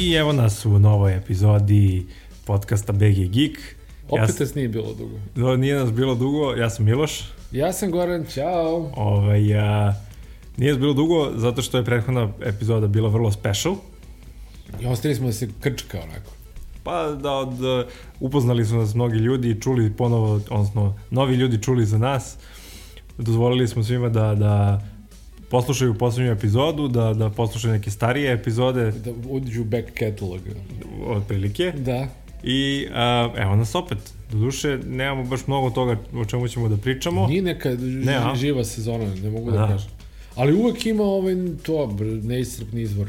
I evo nas u novoj epizodi podcasta BG Geek. Opet ja, nije bilo dugo. Do, nije nas bilo dugo, ja sam Miloš. Ja sam Goran, čao. Ovaj, a, nije nas bilo dugo zato što je prethodna epizoda bila vrlo special. I ostali smo da se krčka onako. Pa da od, upoznali su nas mnogi ljudi i čuli ponovo, odnosno novi ljudi čuli za nas. Dozvolili smo svima da, da poslušaju poslednju epizodu, da, da poslušaju neke starije epizode. Da uđu back catalog. Od prilike. Da. I a, evo nas opet. Doduše, nemamo baš mnogo toga o čemu ćemo da pričamo. Nije neka ne, a? živa sezona, ne mogu da, da kažem. Ali uvek ima ovaj, to, neiscrpni izvor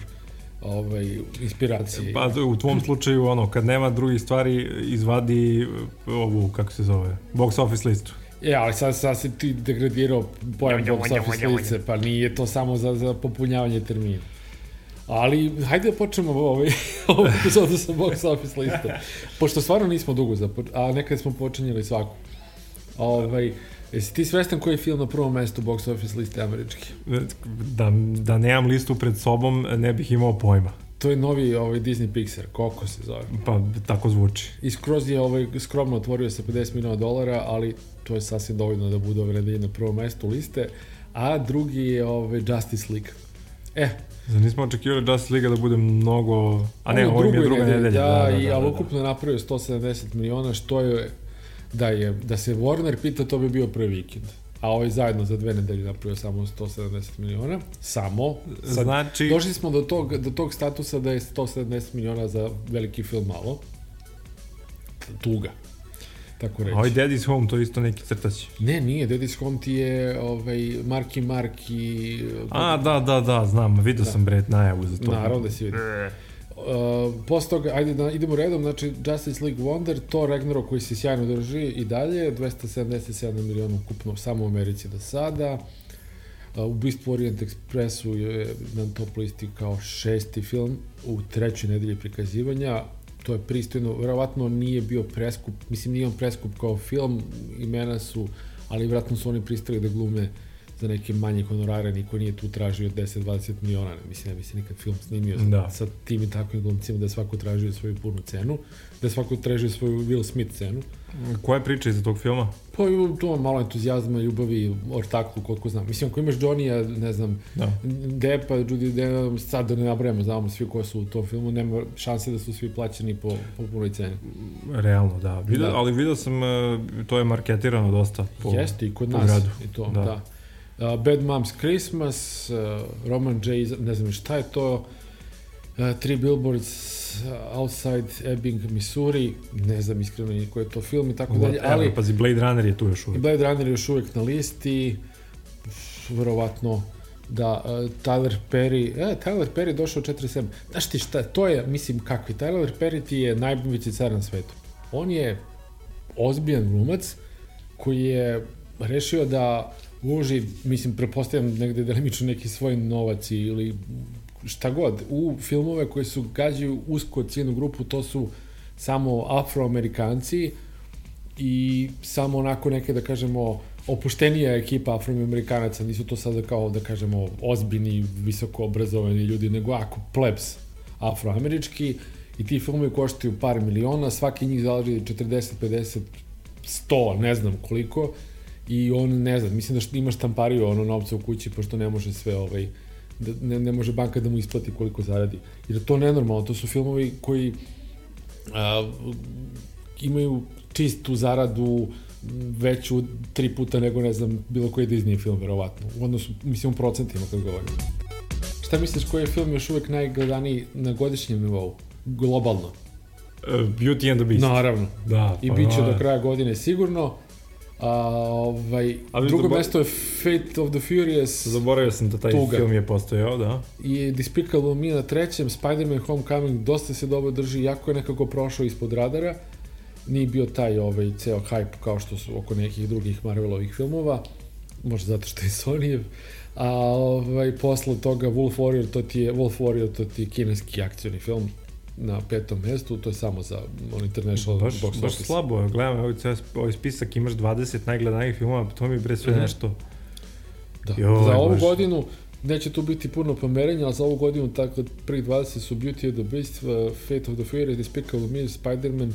ovaj, inspiracije. Pa u tvom slučaju, ono, kad nema drugih stvari, izvadi ovu, kako se zove, box office listu. E, ali sad, sad si ti degradirao pojam box office lice, pa nije to samo za, za popunjavanje termina. Ali, hajde da počnemo ovaj, ovu epizodu sa box office listom. Pošto stvarno nismo dugo započeli, a nekad smo počinjeli svaku. Ovaj, Jesi ti svestan koji je film na prvom mestu box office liste američki? Da, da nemam listu pred sobom, ne bih imao pojma. To je novi ovaj, Disney Pixar, koliko se zove. Pa, tako zvuči. I skroz je ovaj, skromno otvorio sa 50 miliona dolara, ali to je sasvim dovoljno da bude ovaj na prvom mestu liste. A drugi je ovaj, Justice League. E, Zar nismo očekivali Justice League da bude mnogo... A ne, ovo je druga nedelja. Da, da, da, da, i, ali da, da. ukupno napravio 170 miliona, što je da je da se Warner pita, to bi bio prvi vikend. A ovaj zajedno za dve nedelje napravio samo 170 miliona. Samo. Sad, znači... Došli smo do tog, do tog statusa da je 170 miliona za veliki film malo. Tuga tako reći. A ovaj Daddy's Home, to je isto neki crtač. Ne, nije, Daddy's Home ti je ovaj, Marky Mark i... A, da, da, da, znam, vidio da. sam Brett najavu za to. Naravno da si vidio. Uh, posle toga, ajde da idemo redom, znači Justice League Wonder, to Ragnarok koji se sjajno drži i dalje, 277 miliona ukupno samo u Americi do sada. Uh, Ubistvo Orient Expressu je na top listi kao šesti film u trećoj nedelji prikazivanja. To je pristojno, verovatno nije bio preskup, mislim nije on preskup kao film, imena su, ali vratno su oni pristali da glume uh, za neke manje honorare, niko nije tu tražio 10-20 miliona, ne mislim, ne bi se nikad film snimio da. sa tim i takvim glumcima da je svako tražio svoju punu cenu, da je svako tražio svoju Will Smith cenu. Koja je priča iza tog filma? Pa to malo entuzijazma, ljubavi, ortaklu, koliko znam. Mislim, ako imaš Johnny-a, ne znam, da. Depa, Judy Denham, sad da ne nabrajamo, znamo svi ko su u tom filmu, nema šanse da su svi plaćeni po, po punoj ceni. Realno, da. Vidio, da. Ali vidio sam, e, to je marketirano dosta po, Jeste, i kod nas. Gradu. I to, da. da. Uh, Bad Moms Christmas, uh, Roman J, ne znam šta je to, uh, Three Billboards Outside Ebbing, Missouri, ne znam iskreno koji je to film i tako dalje, ali... Pazi, Blade Runner je tu još uvijek. Blade Runner je još uvijek na listi, verovatno da uh, Tyler Perry, e, Tyler Perry došao 47. Znaš ti šta, to je, mislim, kakvi, Tyler Perry ti je najbolji car na svetu. On je ozbiljan glumac koji je rešio da uloži, mislim, prepostavljam negde delimično neki svoj novac ili šta god, u filmove koji su gađaju usko cijenu grupu, to su samo afroamerikanci i samo onako neke, da kažemo, opuštenija ekipa afroamerikanaca, nisu to sada kao, da kažemo, ozbiljni, visoko obrazovani ljudi, nego ako plebs afroamerički. I ti filmovi koštaju par miliona, svaki njih zalaži 40, 50, 100, ne znam koliko, i on ne znam, mislim da ima štampariju ono novca u kući pošto ne može sve ovaj da ne, ne može banka da mu isplati koliko zaradi. Jer to nenormalno, to su filmovi koji a, imaju čistu zaradu veću tri puta nego, ne znam, bilo koji Disney film, verovatno. U odnosu, mislim, u procentima kad govorim. Šta misliš, koji je film još uvek najgledaniji na godišnjem nivou? Globalno. Beauty and the Beast. Naravno. Da. I pa, bit će da. do kraja godine sigurno. A, ovaj, Ali drugo zabo... mesto je Fate of the Furious. Zaboravio sam da taj tuga. film je postojao, da. I Despicable Me na trećem, Spider-Man Homecoming dosta se dobro drži, jako je nekako prošao ispod radara. Nije bio taj ovaj, ceo hype kao što su oko nekih drugih Marvelovih filmova, možda zato što je Sonyjev. A ovaj, posle toga Wolf Warrior, to ti je, Wolf Warrior, to ti je kineski akcioni film, na petom mestu, to je samo za on international baš, box baš office. slabo, gledam ovaj, ovaj spisak, imaš 20 najgledanijih filmova, to mi bre sve mm -hmm. nešto. Da. Joj, za ovu baš... godinu neće tu biti puno pomerenja, ali za ovu godinu, tako, prvi 20 su Beauty and the Beast, uh, Fate of the Fury, Despicable Me, Spider-Man,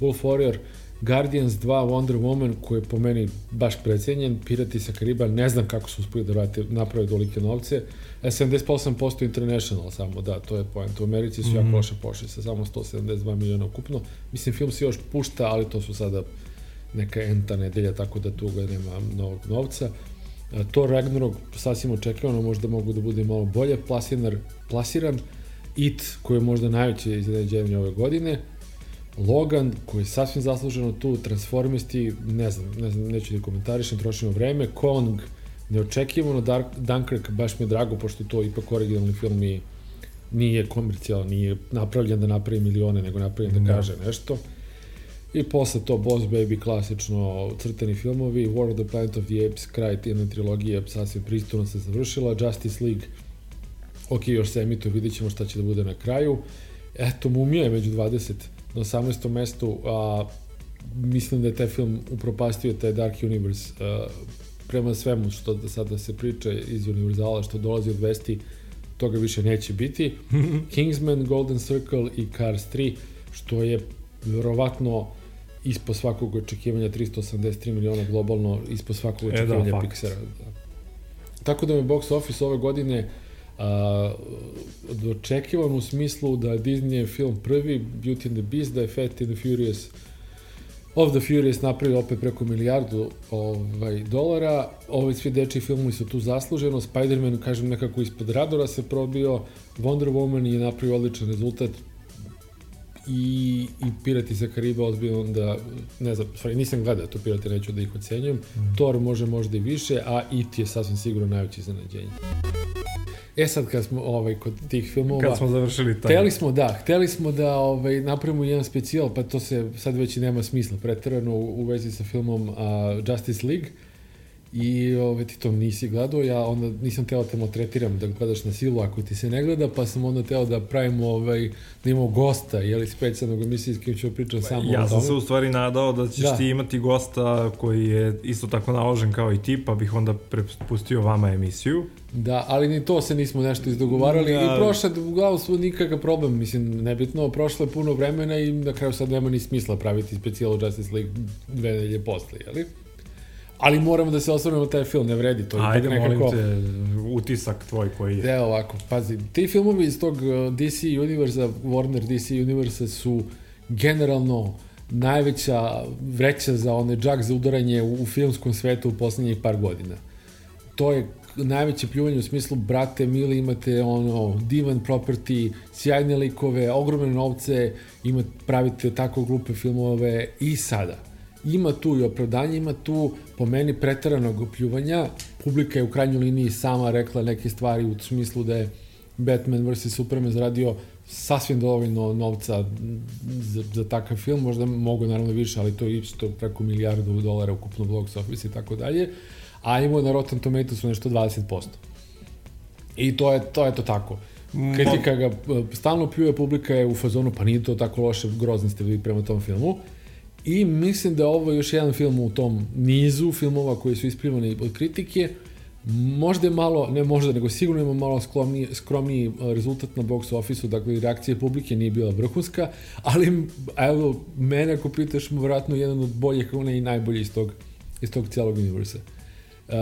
Wolf Warrior, Guardians 2, Wonder Woman, koji je po meni baš precenjen, Pirati sa Kariba, ne znam kako su uspili da vrate, naprave dolike novce, 78% International samo, da, to je point. U Americi su mm -hmm. jako mhm. loše pošli sa samo 172 miliona ukupno. Mislim, film se još pušta, ali to su sada neka enta nedelja, tako da tu ga nema novog novca. Thor Ragnarok sasvim očekivano možda mogu da bude malo bolje plasiran, plasiran. It, koji je možda najveće iznenađenje ove godine. Logan, koji je sasvim zasluženo tu, Transformisti, ne znam, ne znam, neću da komentarišem, trošimo vreme, Kong, neočekivano, Dark, Dunkirk, baš mi je drago, pošto to ipak originalni film i nije komercijalan, nije napravljen da napravi milione, nego napravljen da, da kaže nešto. I posle to Boss Baby, klasično crteni filmovi, War of the Planet of the Apes, kraj jedne trilogije, sasvim pristojno se završila, Justice League, ok, još se emituje, vidit ćemo šta će da bude na kraju. Eto, Mumija je među 20 na 18. mestu, a mislim da je taj film upropastio taj Dark Universe a, prema svemu što da sada se priča iz Univerzala, što dolazi od vesti, toga više neće biti. Kingsman, Golden Circle i Cars 3, što je verovatno ispod svakog očekivanja 383 miliona globalno, ispod svakog očekivanja e, da, Pixara. Da. Tako da me box office ove godine a, dočekivan u smislu da Disney je film prvi, Beauty and the Beast, da je Fat and the Furious Of the Furious napravio opet preko milijardu ovaj, dolara. Ovi svi dečji filmovi su tu zasluženo. Spider-Man, kažem, nekako ispod radora se probio. Wonder Woman je napravio odličan rezultat i, i Pirati sa Kariba ozbiljno da, ne znam, stvari, nisam gledao to Pirati, neću da ih ocenjujem. Mm. Thor može možda i više, a It je sasvim sigurno najveće iznenađenje. E sad kad smo ovaj kod tih filmova kad smo završili taj hteli smo da hteli smo da ovaj napravimo jedan specijal pa to se sad već i nema smisla preterano u, u vezi sa filmom uh, Justice League I ove, ti to nisi gledao, ja onda nisam teo da te maltretiram da gledaš na silu ako ti se ne gleda, pa sam onda teo da pravimo, ovaj, da imamo gosta, jeli specijalnog emisije s kim ću pričati samo ja o tome. Ja sam se u stvari nadao da ćeš da. ti imati gosta koji je isto tako naložen kao i ti, pa bih onda prepustio vama emisiju. Da, ali ni to se nismo nešto izdogovarali da. i prošle, uglavnom smo nikakav problem, mislim, nebitno, prošlo je puno vremena i na kraju sad nema ni smisla praviti specijalu Justice League dve nedelje posle, jeli? Ali moramo da se osvrnemo taj film, ne vredi to. Ajde, nekako... molim te, utisak tvoj koji je. Evo ovako, pazi, ti filmovi iz tog uh, DC univerza, Warner DC univerza su generalno najveća vreća za one džak za udaranje u, u filmskom svetu u poslednjih par godina. To je najveće pljuvanje u smislu, brate, mili, imate ono, divan property, sjajne likove, ogromne novce, imate, pravite tako glupe filmove i sada ima tu i opravdanje, ima tu po meni pretaranog pljuvanja. Publika je u krajnjoj liniji sama rekla neke stvari u smislu da je Batman vs. Superman zaradio sasvim dovoljno novca za, za takav film, možda mogu naravno više, ali to je isto preko milijardu dolara ukupno box office i tako dalje, a imao na Rotten Tomatoes nešto 20%. I to je to, je to tako. Kritika ga stalno pljuje, publika je u fazonu, pa nije to tako loše, grozni ste vi prema tom filmu. I mislim da ovo je još jedan film u tom nizu filmova koji su isplivani od kritike. Možda je malo, ne možda, nego sigurno ima malo skromniji, skromniji e, rezultat na box office-u, dakle reakcija publike nije bila vrhunska, ali evo, mene ako pitaš, vratno jedan od boljih, onaj i najbolji iz tog, iz tog cijelog universa. Uh,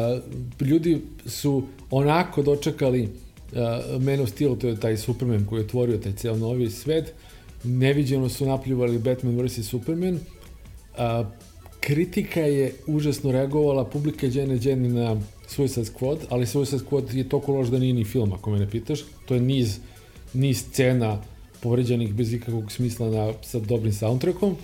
ljudi su onako dočekali uh, Man of Steel, to je taj Superman koji je otvorio taj cijel novi svet, neviđeno su napljuvali Batman vs. Superman, A, kritika je užasno reagovala, publika je džene džene na Suicide Squad, ali Suicide Squad je toliko loš da nije ni film, ako me ne pitaš. To je niz, niz scena povređenih bez ikakvog smisla na, sa dobrim soundtrackom.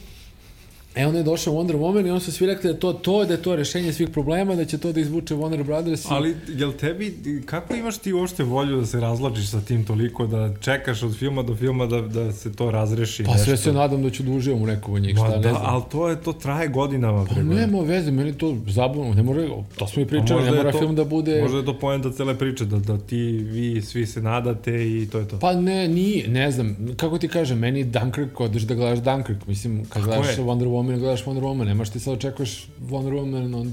E onda je došao Wonder Woman i on su svi rekli da to, to da je to rešenje svih problema, da će to da izvuče Warner Brothers. I... Ali, jel tebi, kako imaš ti uopšte volju da se razlačiš sa tim toliko, da čekaš od filma do filma da, da se to razreši? Pa nešto? sve se nadam da ću da uživam u nekom od njih, šta da, ne znam. Ali to, je, to traje godinama. Pa nema veze, meni to zabavno, ne mora, to smo i pričali, ne mora to, film da bude... Možda je to poenta cele priče, da, da ti, vi, svi se nadate i to je to. Pa ne, nije, ne znam, kako ti kažem, meni Dunkirk, odeš da gledaš Dunkirk, mislim, kad gledaš Wonder Woman, Woman, gledaš Wonder Woman, nemaš ti sad očekuješ Wonder Woman od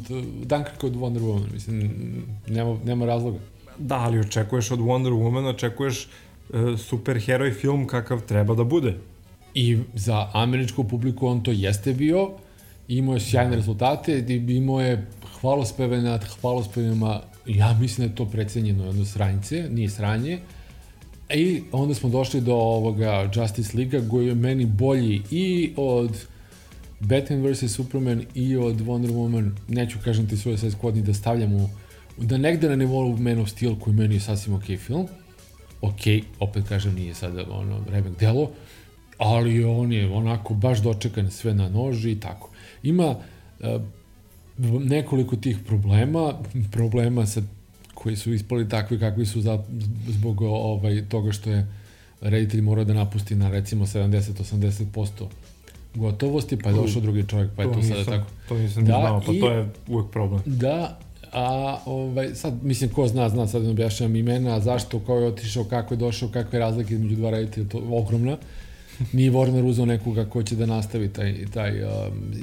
Dunkirk od Wonder Woman, mislim, nema, nema razloga. Da, ali očekuješ od Wonder Woman, očekuješ uh, superheroj film kakav treba da bude. I za američku publiku on to jeste bio, imao je sjajne rezultate, imao je hvalospeve nad hvalospevima, ja mislim da je to precenjeno jedno sranjce, nije sranje, I onda smo došli do ovoga Justice League-a koji je meni bolji i od Batman vs. Superman i od Wonder Woman, neću kažem ti svoje sad squad da stavljam u, da negde na nivou Man of Steel koji meni je sasvim ok film, ok, opet kažem nije sada ono remek delo, ali on je onako baš dočekan sve na noži i tako. Ima uh, nekoliko tih problema, problema sa koji su ispali takvi kakvi su za, zbog ovaj, toga što je reditelj morao da napusti na recimo 70-80% gotovosti, pa je došao drugi čovjek, pa je to, to sada tako. To nisam da, znao, pa i, to je uvek problem. Da, a ovaj, sad, mislim, ko zna, zna, sad ne objašnjam imena, zašto, ko je otišao, kako je došao, kakve razlike između dva reditelja, to je ogromna. Nije Warner uzao nekoga ko će da nastavi taj, taj um,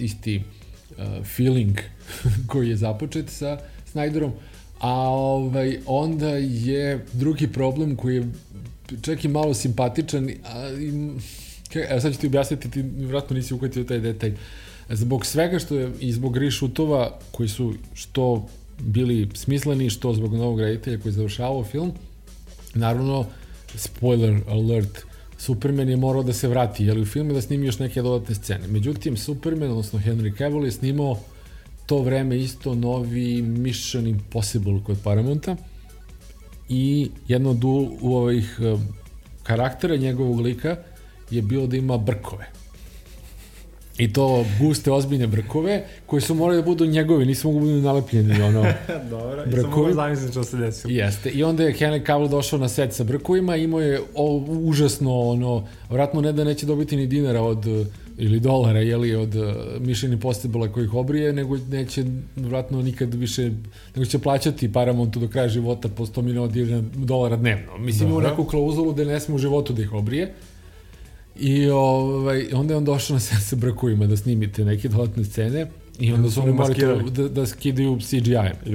isti uh, feeling koji je započet sa Snyderom. A ovaj, onda je drugi problem koji je čak i malo simpatičan, a, i, evo sad ću ti objasniti, ti vratno nisi uhvatio taj detalj. Zbog svega što je, i zbog rešutova koji su što bili smisleni, što zbog novog reditelja koji je završavao film, naravno, spoiler alert, Superman je morao da se vrati, jer u filmu da snimi još neke dodatne scene. Međutim, Superman, odnosno Henry Cavill je snimao to vreme isto novi Mission Impossible kod Paramounta i jedno od ovih um, karaktera njegovog lika je bilo da ima brkove. I to guste, ozbiljne brkove, koji su morali da budu njegovi, nisu mogu da budu nalepljeni, ono, Dobro, brkovi. i sam mogu zamisliti što se desilo. Jeste, i onda je Henry Cavill došao na set sa brkovima, imao je o, užasno, ono, vratno ne da neće dobiti ni dinara od ili dolara, jeli, od uh, Mission Impossible koji ih obrije, nego neće vratno nikad više, nego će plaćati Paramountu do kraja života po 100 miliona dolara dnevno. Mislim, ima neku klauzulu da ne sme u životu da ih obrije. I ovaj, onda je on došao na set sa brkovima da snimite neke dodatne scene i onda su oni morali da, da skidaju CGI-em.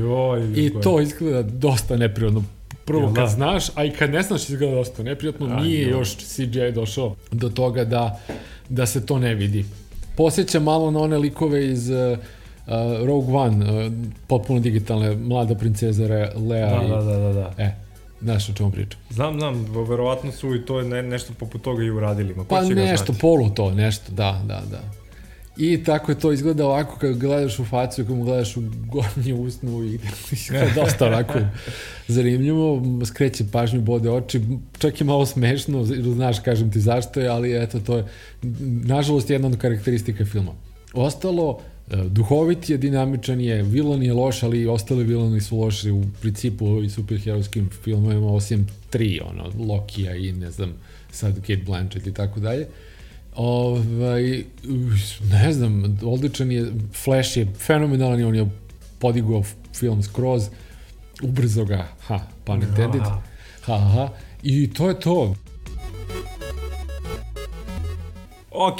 I to izgleda dosta neprirodno. Prvo kad da? znaš, a i kad ne znaš izgleda dosta neprijatno, a, nije jo. još CGI došao do toga da da se to ne vidi. Posjeća malo na one likove iz uh, Rogue One, uh, potpuno digitalne, mlada princeza Lea da, i... Da, da, da, da. E, Znaš o čemu pričam? Znam, znam, verovatno su i to ne, nešto poput toga i uradili. Ma, pa nešto, polu to, nešto, da, da, da. I tako je to izgleda ovako kad gledaš u facu kad mu gledaš u gornji usnu i dosta ovako zanimljivo, skreće pažnju, bode oči, čak je malo smešno, znaš, kažem ti zašto je, ali eto, to je, nažalost, jedna od karakteristika filma. Ostalo, duhovit je, dinamičan je, vilan je loš, ali ostali vilani su loši u principu u superherojskim filmovima, osim tri, ono, Lokija i ne znam, sad Kate Blanchett i tako dalje. Ovaj, ne znam, odličan je, Flash je fenomenalan i on je podigao film skroz, ubrzo ga, ha, pun intended, ha, ha, i to je to. Ok,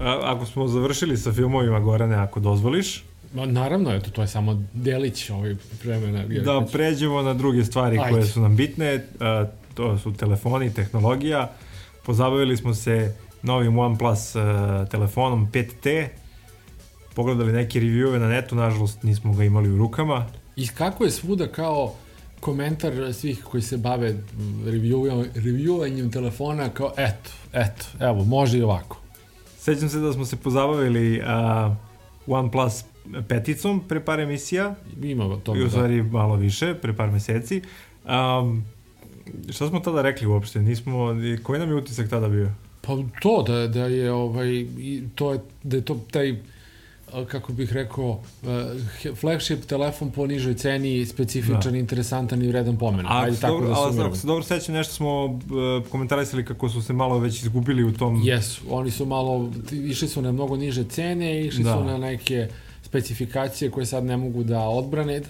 A, ako smo završili sa filmovima Gorane, ako dozvoliš, Ma, naravno, eto, to je samo delić ovaj vremena. Da pređemo na druge stvari Ajde. koje su nam bitne, a, to su telefoni, tehnologija. Pozabavili smo se novim OnePlus uh, telefonom 5T, pogledali neke reviewove na netu, nažalost nismo ga imali u rukama. I kako je svuda kao komentar svih koji se bave reviewovanjem telefona kao eto, eto, evo, može i ovako. Sećam se da smo se pozabavili uh, OnePlus peticom pre par emisija. Ima to. I u da. stvari da. malo više, pre par meseci. Um, šta smo tada rekli uopšte? Nismo, koji nam je utisak tada bio? Pa to, da, da je ovaj, to je, da je to taj kako bih rekao, flagship telefon po nižoj ceni, specifičan, da. interesantan i vredan pomena. A, Ajde, tako dobro, da ali ako se dobro sećam, nešto smo uh, komentarisali kako su se malo već izgubili u tom... Jesu, oni su malo, išli su na mnogo niže cene, išli da. su na neke specifikacije koje sad ne mogu da odbrane.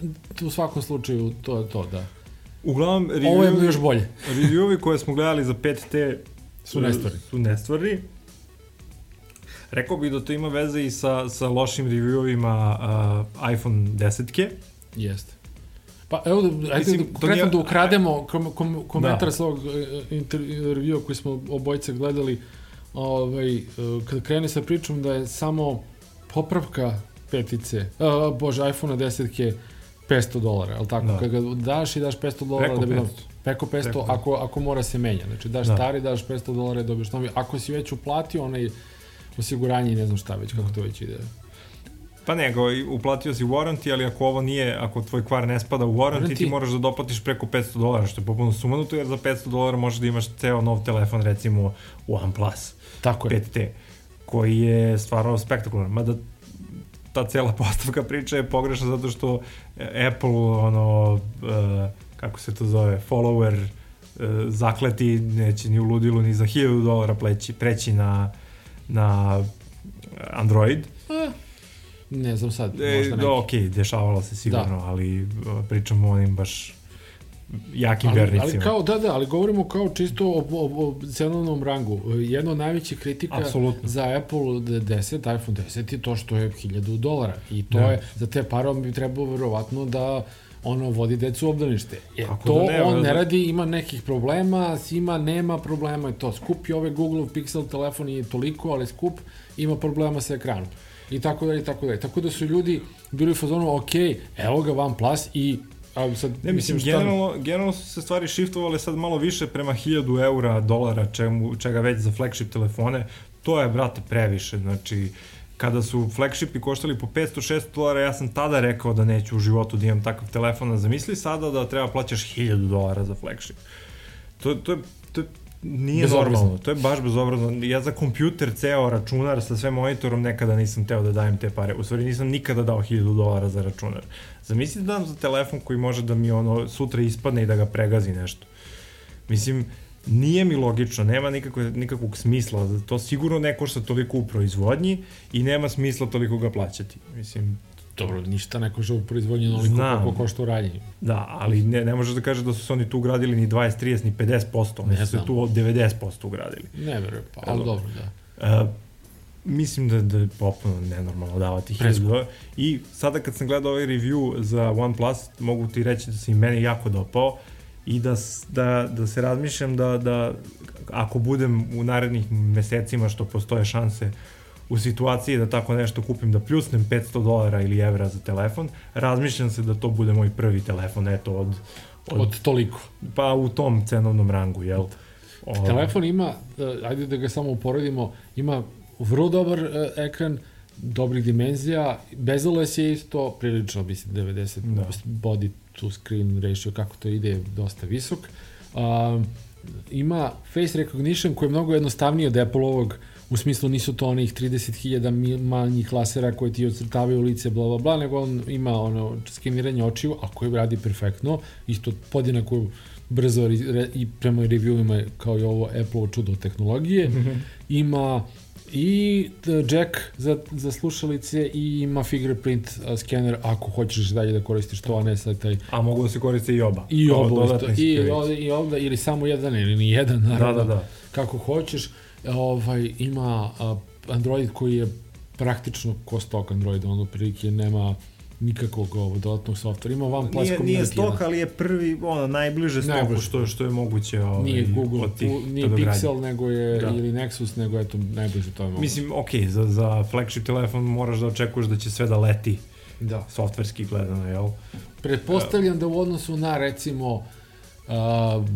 U svakom slučaju to je to, da. Uglavnom, review, Ovo je još bolje. reviewovi koje smo gledali za 5T su nestvarni. Su nestvarni. Rekao bih da to ima veze i sa, sa lošim reviewovima uh, iPhone 10-ke. Jeste. Pa evo, da, ajde Mislim, da, konkretno nije- da ukrademo kom, kom, komentar Da. s ovog e, intervjua koji smo obojice gledali, ovaj, e, kada krene sa pričom da je samo popravka petice, uh, bože, iPhone 10 500 dolara, ali tako? Da. Kada ga daš i daš 500 dolara Preko da bi... 500. Preko 500, Preko. ako, ako mora se menja. Znači, daš Da. stari, daš 500 dolara i dobiješ novi. Ako si već uplatio onaj osiguranje i ne znam šta već, kako to već ide. Pa nego, uplatio si warranty, ali ako ovo nije, ako tvoj kvar ne spada u warranty, Warranty? ti moraš da doplatiš preko 500 dolara, što je popuno sumanuto, jer za 500 dolara možeš da imaš ceo nov telefon, recimo OnePlus Tako je. 5T, koji je stvarno spektakularan. Mada ta cela postavka priče je pogrešna zato što e, Apple, ono, uh, kako se to zove, follower, uh, zakleti, neće ni u ludilu ni za 1000 dolara pleći, preći na, na Android. Eh, ne znam sad, E, možda neki. da, ok, dešavalo se sigurno, ali uh, pričamo o onim baš jakim ali, vernicima. ali kao, da, da, ali govorimo kao čisto o, o, o cenovnom rangu. Jedna od najvećih kritika Apsolutno. za Apple 10, iPhone 10 je to što je 1000 dolara. I to Da. je, za te pare on bi trebao verovatno da ono vodi decu u obdanište. Jer Kako to da ne, on da- ne radi, ima nekih problema, ima nema problema i to. Skup je ovaj Google Pixel telefon i toliko, ali skup ima problema sa ekranom. I tako dalje, i tako dalje. Tako da su ljudi bili u fazonu, ok, evo ga OnePlus i a sad, Ne, mislim, šta- generalno, generalno su se stvari shiftovale sad malo više prema 1000 eura, dolara, čemu, čega već za flagship telefone. To je, brate, previše. Znači, kada su flagshipi koštali po 500-600 dolara, ja sam tada rekao da neću u životu da imam takav telefon, a zamisli sada da treba plaćaš 1000 dolara za flagship. To, to je, to je nije Bezobrazno. normalno, to je baš bezobrazno. Ja za kompjuter, ceo računar sa sve monitorom nekada nisam teo da dajem te pare. U stvari nisam nikada dao 1000 dolara za računar. Zamisli da dam za telefon koji može da mi ono sutra ispadne i da ga pregazi nešto. Mislim, nije mi logično, nema nikakvog, nikakvog smisla, to sigurno ne košta toliko u proizvodnji i nema smisla toliko ga plaćati. Mislim, Dobro, ništa ne košta u proizvodnji onoliko Znam. koliko košta u radnji. da, ali ne, ne možeš da kažeš da su se oni tu ugradili ni 20, 30, ni 50%, oni Ne su se tu od 90% ugradili. Ne verujem, pa, ali dobro, da. Uh, mislim da, da je popuno nenormalno davati Preskupo. 1000 dolara. I sada kad sam gledao ovaj review za OnePlus, mogu ti reći da se i meni jako dopao i da, da, da se razmišljam da, da ako budem u narednih mesecima što postoje šanse u situaciji da tako nešto kupim, da pljusnem 500 dolara ili evra za telefon, razmišljam se da to bude moj prvi telefon, eto, od, od, Od toliko. pa u tom cenovnom rangu, jel? O, Telefon ima, eh, ajde da ga samo uporedimo, ima vrlo dobar eh, ekran, dobrih dimenzija, bezoles je isto, prilično, mislim, 90 Da. body to screen ratio, kako to ide, dosta visok. Um, ima face recognition koji je mnogo jednostavniji od Apple-ovog, u smislu nisu to onih 30.000 mi- manjih lasera koji ti ocrtavaju lice, bla, bla, bla, nego on ima ono skeniranje očiju, a koji radi perfektno, isto podjednako brzo re- i prema reviewima kao i ovo Apple čudo tehnologije. Ima i jack za, za slušalice i ima fingerprint skener ako hoćeš dalje da koristiš to, a ne sad taj A mogu da se koriste i oba. i Kao ovo isto, i, ovde, i ovde, ili samo jedan ili ni jedan, Da, naravno, da, da. kako hoćeš. Ovaj, ima Android koji je praktično ko stok Android, ono prilike nema nikakvog ovo, dodatnog softvera. Ima Nije, community. nije ima- stok, ali je prvi, ono, najbliže stoku Najbliže. što, što je moguće ovaj, Nije Google, od tih pu- nije. Pixel, nego je, Da. ili Nexus, nego eto, najbliže to je moguće. Mislim, ok, za, za flagship telefon moraš da očekuješ da će sve da leti, da. softverski gledano, jel? Pretpostavljam da u odnosu na recimo uh,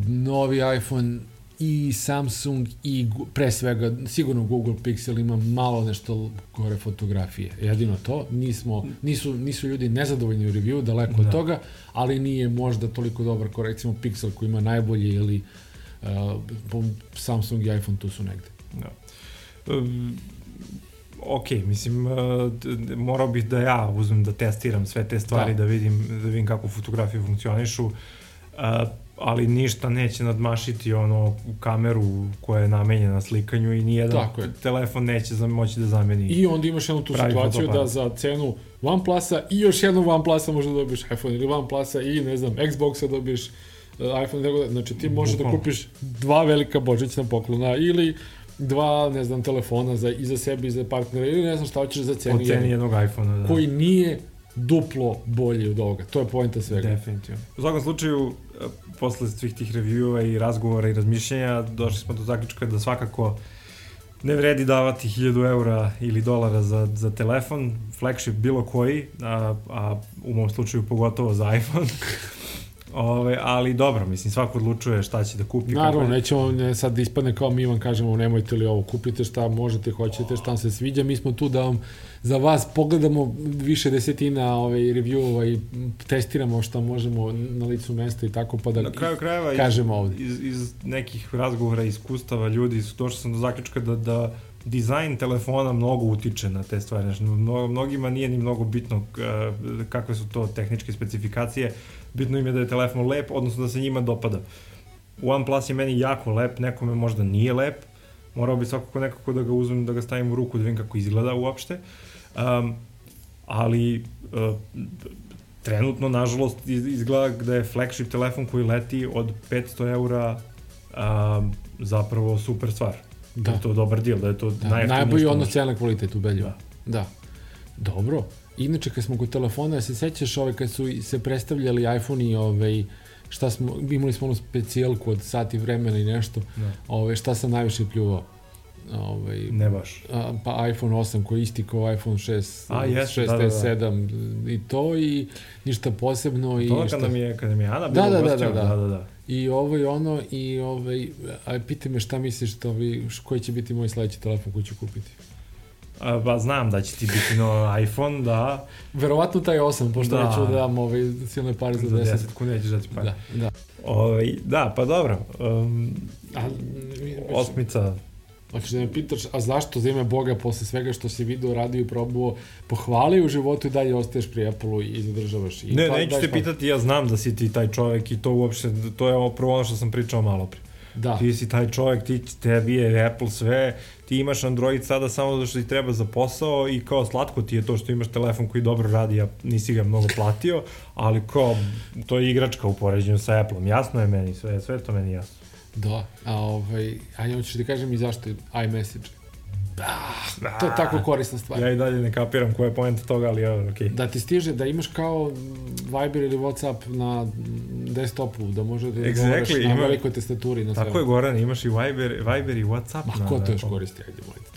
novi iPhone i Samsung i pre svega sigurno Google Pixel ima malo nešto gore fotografije. Jedino to, nismo, nisu, nisu ljudi nezadovoljni u review, daleko Da. od toga, ali nije možda toliko dobar kao recimo Pixel koji ima najbolji ili uh, Samsung i iPhone tu su negde. Da. Um, ok, mislim, uh, morao bih da ja uzmem da testiram sve te stvari, Da. da, vidim, da vidim kako fotografije funkcionišu, uh, ali ništa neće nadmašiti ono kameru koja je namenjena slikanju i nijedan Tako je. telefon neće za, moći da zameni. I onda imaš jednu tu situaciju da za cenu OnePlusa i još jednog OnePlusa možda dobiješ iPhone ili OnePlusa i ne znam, Xboxa dobiješ uh, iPhone, tako da, znači ti možeš da kupiš dva velika božićna poklona ili dva, ne znam, telefona za, i za sebe i za partnera ili ne znam šta hoćeš za cenu po ceni jednog, jednog iPhone-a. Da. koji nije duplo bolji od ovoga. To je poenta svega. Definitivno. U svakom slučaju, e, posle svih tih reviewova i razgovora i razmišljanja, došli smo do zaključka da svakako ne vredi davati 1000 eura ili dolara za, za telefon, flagship bilo koji, a, a u mom slučaju pogotovo za iPhone. Ove, ali dobro, mislim, svako odlučuje šta će da kupi. Naravno, kako... nećemo ne, sad da ispadne kao mi vam kažemo nemojte li ovo, kupite šta možete, hoćete, šta vam se sviđa, mi smo tu da vam za vas pogledamo više desetina ovaj, reviewova i testiramo šta možemo na licu mesta i tako, pa da na kraju krajeva kažemo ovde. Iz, iz nekih razgovora, iskustava ljudi, došao sam do zaključka da, da dizajn telefona mnogo utiče na te stvari. Znači, mnogima nije ni mnogo bitno kakve su to tehničke specifikacije, bitno im je da je telefon lep, odnosno da se njima dopada. OnePlus je meni jako lep, nekome možda nije lep, morao bi svakako nekako da ga uzmem, da ga stavim u ruku, da vidim kako izgleda uopšte. Um, ali uh, trenutno, nažalost, izgleda da je flagship telefon koji leti od 500 eura um, zapravo super stvar. Da. Da je to dobar deal, da je to da, najbolji odnos cena kvalitet ubedljivo. Da. da. Dobro. Inače, kad smo kod telefona, se sećaš ovaj, kad su se predstavljali iPhone i ovaj, šta smo, imali smo onu specijalku od sati vremena i nešto, da. ovaj, šta sam najviše pljuvao? Ovaj, ne baš. A, pa iPhone 8 koji isti kao iPhone 6, a, yes, 6 da, da, da. 7 i to i ništa posebno. I to kada mi je, kada mi je Ana bila da, da, da, da, da, da, da. I ovo i ono i ovaj, a pitaj me šta misliš to, ovaj, koji će biti moj sledeći telefon koji ću kupiti. Pa znam da će ti biti no iPhone, da. Verovatno taj 8, pošto da. neću da dam ovaj, silne pare za 10. Za 10 kuna nećeš dati pare. Da, da. Ovaj, da, pa dobro. Um, a, osmica Hoćeš da me pitaš, a zašto za ime Boga posle svega što si video, radio i probao, pohvali u životu i dalje ostaješ pri Apple-u i zadržavaš? I ne, pa, neću te pitati, ja znam da si ti taj čovek i to uopšte, to je prvo ono što sam pričao malo pre. Da. Ti si taj čovek, ti, tebi je Apple sve, ti imaš Android sada samo zato što ti treba za posao i kao slatko ti je to što imaš telefon koji dobro radi, a nisi ga mnogo platio, ali kao, to je igračka u poređenju sa Apple-om, jasno je meni sve, sve to meni jasno. Da, a ovaj, a ja ću ti kažem i zašto je iMessage. Da, to je tako korisna stvar. Ja i dalje ne kapiram koja je poenta toga, ali ja, okej. Okay. Da ti stiže, da imaš kao Viber ili Whatsapp na desktopu, da može da exactly, govoriš na ima, velikoj tastaturi. Na tako je, Goran, imaš i Viber, Viber i Whatsapp. Ma, na, ko to još koristi, ajde, mojte.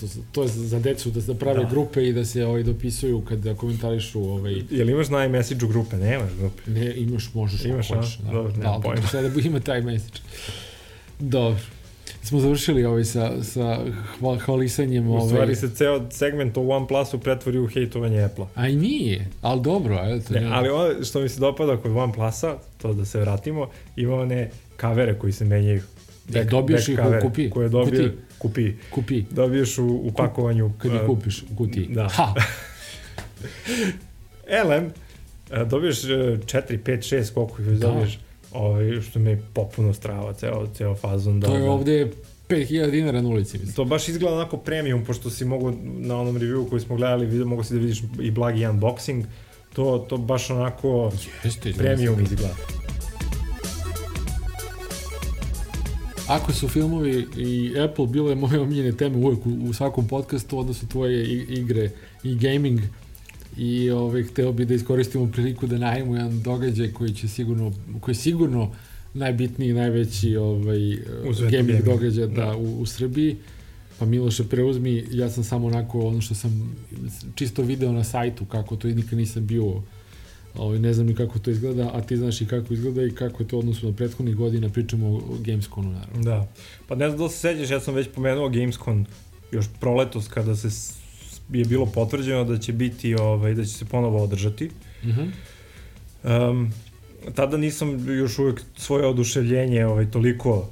To, to, to, je za decu da se prave da. grupe i da se ovaj, dopisuju kada komentarišu. Ovaj... Jel imaš na iMessage grupe? Nemaš grupe. Ne, imaš, možeš. Imaš, a? Da, Dobro, nema da, pojma. Sada da ima taj message. Dobro. Smo završili ovaj sa, sa hval, hvalisanjem. Ovaj... U stvari se ceo segment o OnePlusu pretvori u hejtovanje Apple-a. A i nije, ali dobro. Eto, ne, ali ono što mi se dopada kod OnePlusa, to da se vratimo, ima one kavere koji se menjaju. Back, dobiješ ih u kupi. Koje dobije, kupi. Kupi. Dobiješ u, u pakovanju. Kad ih kupiš u kutiji. Da. Ha! Elem, dobiješ 4, 5, 6, koliko ih da. dobiješ ovaj, što mi je popuno strava, ceo, ceo fazon. Da, to je da, ovde 5000 dinara na ulici. Mislim. To baš izgleda onako premium, pošto si mogo na onom reviewu koji smo gledali, mogo si da vidiš i blagi unboxing, to, to baš onako Jeste, premium izgleda. Ako su filmovi i Apple bile moje omiljene teme uvek u, u svakom podcastu, onda su tvoje igre i gaming i ovaj, hteo bi da iskoristimo priliku da najemo jedan događaj koji će sigurno, koji je sigurno najbitniji, najveći ovaj, gaming događaj da, da. U, u Srbiji. Pa Miloše, preuzmi, ja sam samo onako ono što sam čisto video na sajtu, kako to nikad nisam bio ovaj, ne znam ni kako to izgleda, a ti znaš i kako izgleda i kako je to odnosu na prethodnih godina, pričamo o Gamesconu naravno. Da, pa ne znam da se sećaš, ja sam već pomenuo Gamescon još proletos kada se je bilo potvrđeno da će biti ovaj da će se ponovo održati. Mhm. Mm um, tada nisam još uvek svoje oduševljenje ovaj toliko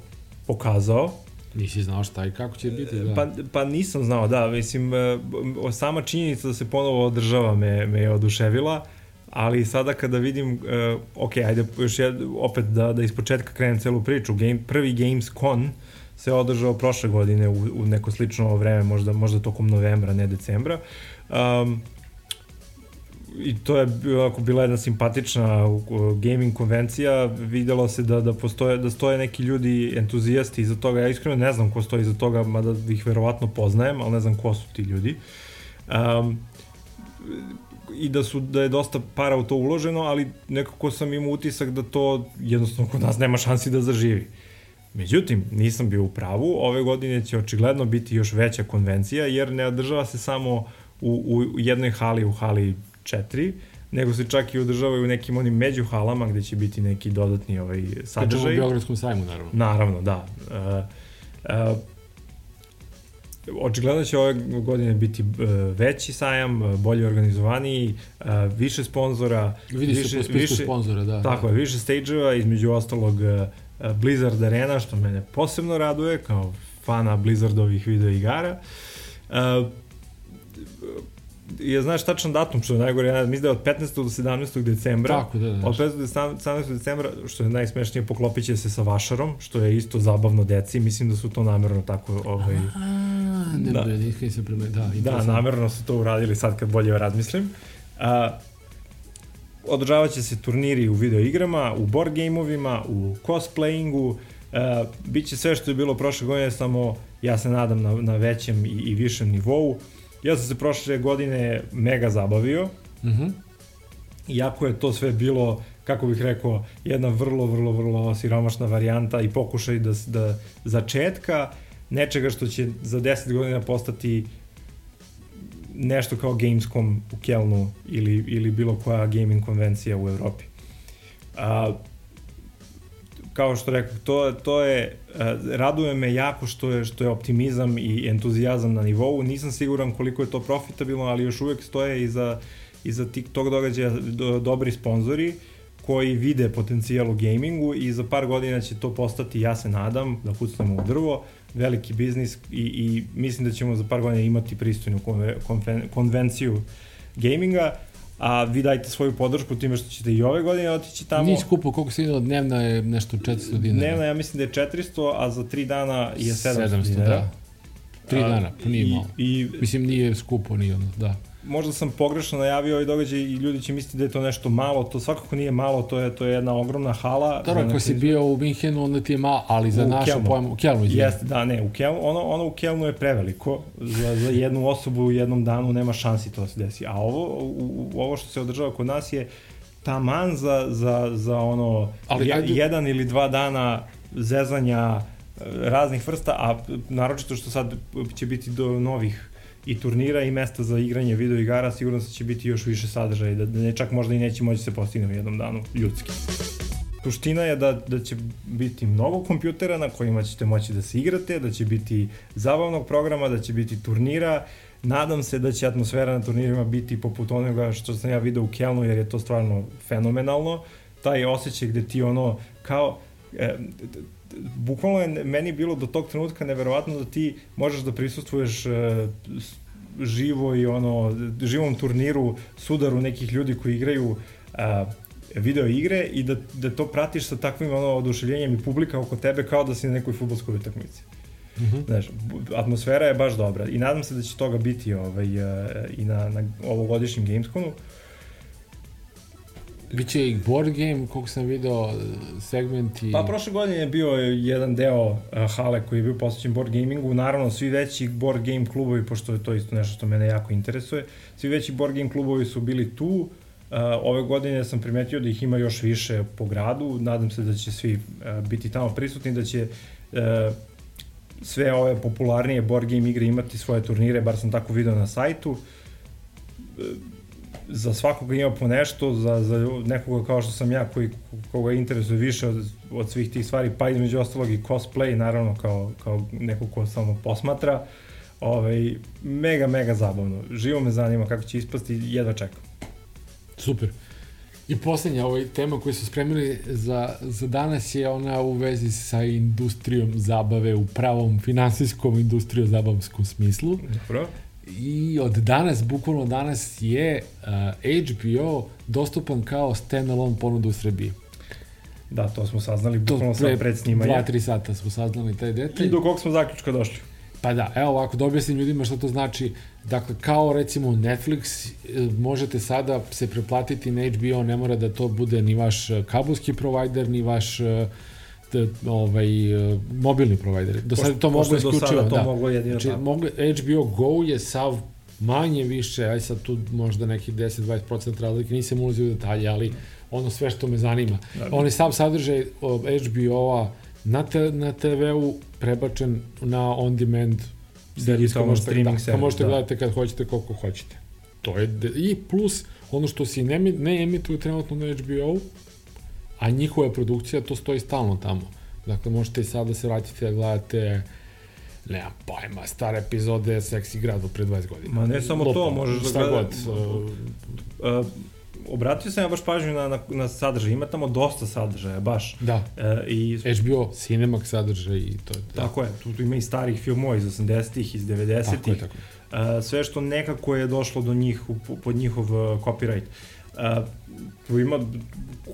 pokazao. Nisi znao šta i kako će biti, da. Pa, pa nisam znao, da, mislim, e, sama činjenica da se ponovo održava me, me je oduševila, ali sada kada vidim, uh, ok, ajde još jed, opet da, da ispočetka krenem celu priču, game, prvi Gamescon se održao prošle godine u, u neko slično vreme, možda, možda tokom novembra, ne decembra. Um, i to je ako bila jedna simpatična gaming konvencija, videlo se da da postoje da stoje neki ljudi entuzijasti iza toga. Ja iskreno ne znam ko stoji iza toga, mada ih verovatno poznajem, ali ne znam ko su ti ljudi. Um, i da su da je dosta para u to uloženo, ali nekako sam imao utisak da to jednostavno kod nas nema šansi da zaživi. Međutim, nisam bio u pravu, ove godine će očigledno biti još veća konvencija, jer ne održava se samo u, u jednoj hali, u hali 4, nego se čak i održavaju u nekim onim među halama gde će biti neki dodatni ovaj, sadržaj. O Beogradskom sajmu, naravno. Naravno, da. Uh, uh, očigledno će ove godine biti uh, veći sajam, bolje organizovaniji, više sponzora. Vidi više, se po spisku više, sponzora, da. Tako da. je, više stage-eva, između ostalog Blizzard Arena, što mene posebno raduje, kao fana Blizzardovih videoigara. Uh, je znaš tačan datum što je najgore, ja mislim da je od 15. do 17. decembra. Tako, da, da. Od 15. do 17. decembra, što je najsmešnije, poklopit će se sa vašarom, što je isto zabavno deci, mislim da su to namerno tako... Ovaj, A, ne da. nikaj se preme, da. Da, namerno su to uradili sad kad bolje razmislim. A, održavaće se turniri u videoigrama, u board gameovima, u cosplayingu, uh, biće sve što je bilo prošle godine, samo ja se nadam na, na većem i, i višem nivou. Ja sam se prošle godine mega zabavio, mm -hmm. iako je to sve bilo, kako bih rekao, jedna vrlo, vrlo, vrlo siromašna varijanta i pokušaj da, da začetka nečega što će za 10 godina postati nešto kao Gamescom u Kelnu ili, ili bilo koja gaming konvencija u Evropi. A, kao što rekao, to, to je, raduje me jako što je, što je optimizam i entuzijazam na nivou. Nisam siguran koliko je to profitabilno, ali još uvek stoje iza, iza tog događaja do, dobri sponzori koji vide potencijal u gamingu i za par godina će to postati, ja se nadam, da kucnemo u drvo, veliki biznis i, i mislim da ćemo za par godina imati pristojnu konve, konven, konvenciju gaminga a vi dajte svoju podršku time što ćete i ove godine otići tamo. Nije skupo, koliko se ide dnevna je nešto 400 dinara. Dnevna ja mislim da je 400, a za 3 dana je 700, 700 dinara. Da. 3 dana, pa nije malo. I, mislim nije skupo, nije ono, da možda sam pogrešno najavio ovaj događaj i ljudi će misliti da je to nešto malo, to svakako nije malo, to je to je jedna ogromna hala. Dobro, ako si bio u Minhenu, onda ti je malo, ali za našu pojmu, u Kelnu izvijem. Jeste, da, ne, u Kelnu, ono, ono u Kelnu je preveliko, za, za jednu osobu u jednom danu nema šansi to da se desi, a ovo, u, u, ovo što se održava kod nas je taman za, za, za ono, ali, je, ajde... jedan ili dva dana zezanja e, raznih vrsta, a naročito što sad će biti do novih i turnira i mesta za igranje video igara, sigurno da će biti još više sadržaja, da, da ne, čak možda i neće moći se postigne u jednom danu ljudski. Suština je da, da će biti mnogo kompjutera na kojima ćete moći da se igrate, da će biti zabavnog programa, da će biti turnira, Nadam se da će atmosfera na turnirima biti poput onoga što sam ja video u Kelnu, jer je to stvarno fenomenalno. Taj osjećaj gde ti ono, kao, e, bukvalno je meni bilo do tog trenutka neverovatno da ti možeš da prisustvuješ e, živo i ono, živom turniru, sudaru nekih ljudi koji igraju a, video igre i da, da to pratiš sa takvim ono, oduševljenjem i publika oko tebe kao da si na nekoj futbolskoj utakmici. Mm -hmm. Znaš, atmosfera je baš dobra i nadam se da će toga biti ovaj, i na, na ovogodišnjem Gamescomu. Uh, Biće i board game, koliko sam video, segmenti... Pa prošle godine je bio jedan deo uh, hale koji je bio posvećen board gamingu. Naravno, svi veći board game klubovi, pošto je to isto nešto što mene jako interesuje, svi veći board game klubovi su bili tu. Uh, ove godine sam primetio da ih ima još više po gradu. Nadam se da će svi uh, biti tamo prisutni, da će sve ove popularnije board game igre imati svoje turnire, bar sam tako video na sajtu. Za svakoga ima po nešto, za, za nekoga kao što sam ja koji koga interesuje više od, od svih tih stvari, pa između ostalog i cosplay, naravno kao, kao neko ko samo posmatra, ovaj, mega, mega zabavno. Živo me zanima kako će ispasti, jedva čekam. Super. I poslednja ovaj tema koju su spremili za, za danas je ona u vezi sa industrijom zabave u pravom finansijskom industrijom zabavskom smislu. Dobro. I od danas, bukvalno danas je uh, HBO dostupan kao standalone ponuda u Srbiji. Da, to smo saznali bukvalno sad pred snimanje. Dva, tri sata smo saznali taj detalj. I do kog smo zaključka došli? Pa da, evo ovako, da objasnim ljudima šta to znači. Dakle, kao recimo Netflix, e, možete sada se preplatiti na HBO, ne mora da to bude ni vaš kabelski provider, ni vaš uh, ovaj, mobilni provajderi. Do sada to moglo isključivo. Do to da. moglo jedino znači, mogli, HBO Go je sav manje više, aj sad tu možda nekih 10-20% razlike, nisam ulazio u detalje, ali ono sve što me zanima. Da, da. On je sam sadržaj HBO-a na, te, na TV-u prebačen na on-demand servis, pa možete, da, pa možete da. gledate kad hoćete, koliko hoćete. To je, de, i plus, ono što se ne, ne emituju trenutno na HBO, a njihova produkcija, to stoji stalno tamo. Dakle, možete i sada da se vratite da gledate nemam pojma, stare epizode Seksi gradu pre 20 godina. Ma ne samo Lopo, to, možeš da gledaš. God, uh, uh, obratio sam ja baš pažnju na, na, na sadržaj, ima tamo dosta sadržaja, baš. Da, e, i, HBO, Cinemax sadržaj i to. Da. Tako je, tu, tu ima i starih filmova iz 80-ih, iz 90-ih. Tako je, tako je. E, sve što nekako je došlo do njih, pod njihov uh, copyright. Uh, tu ima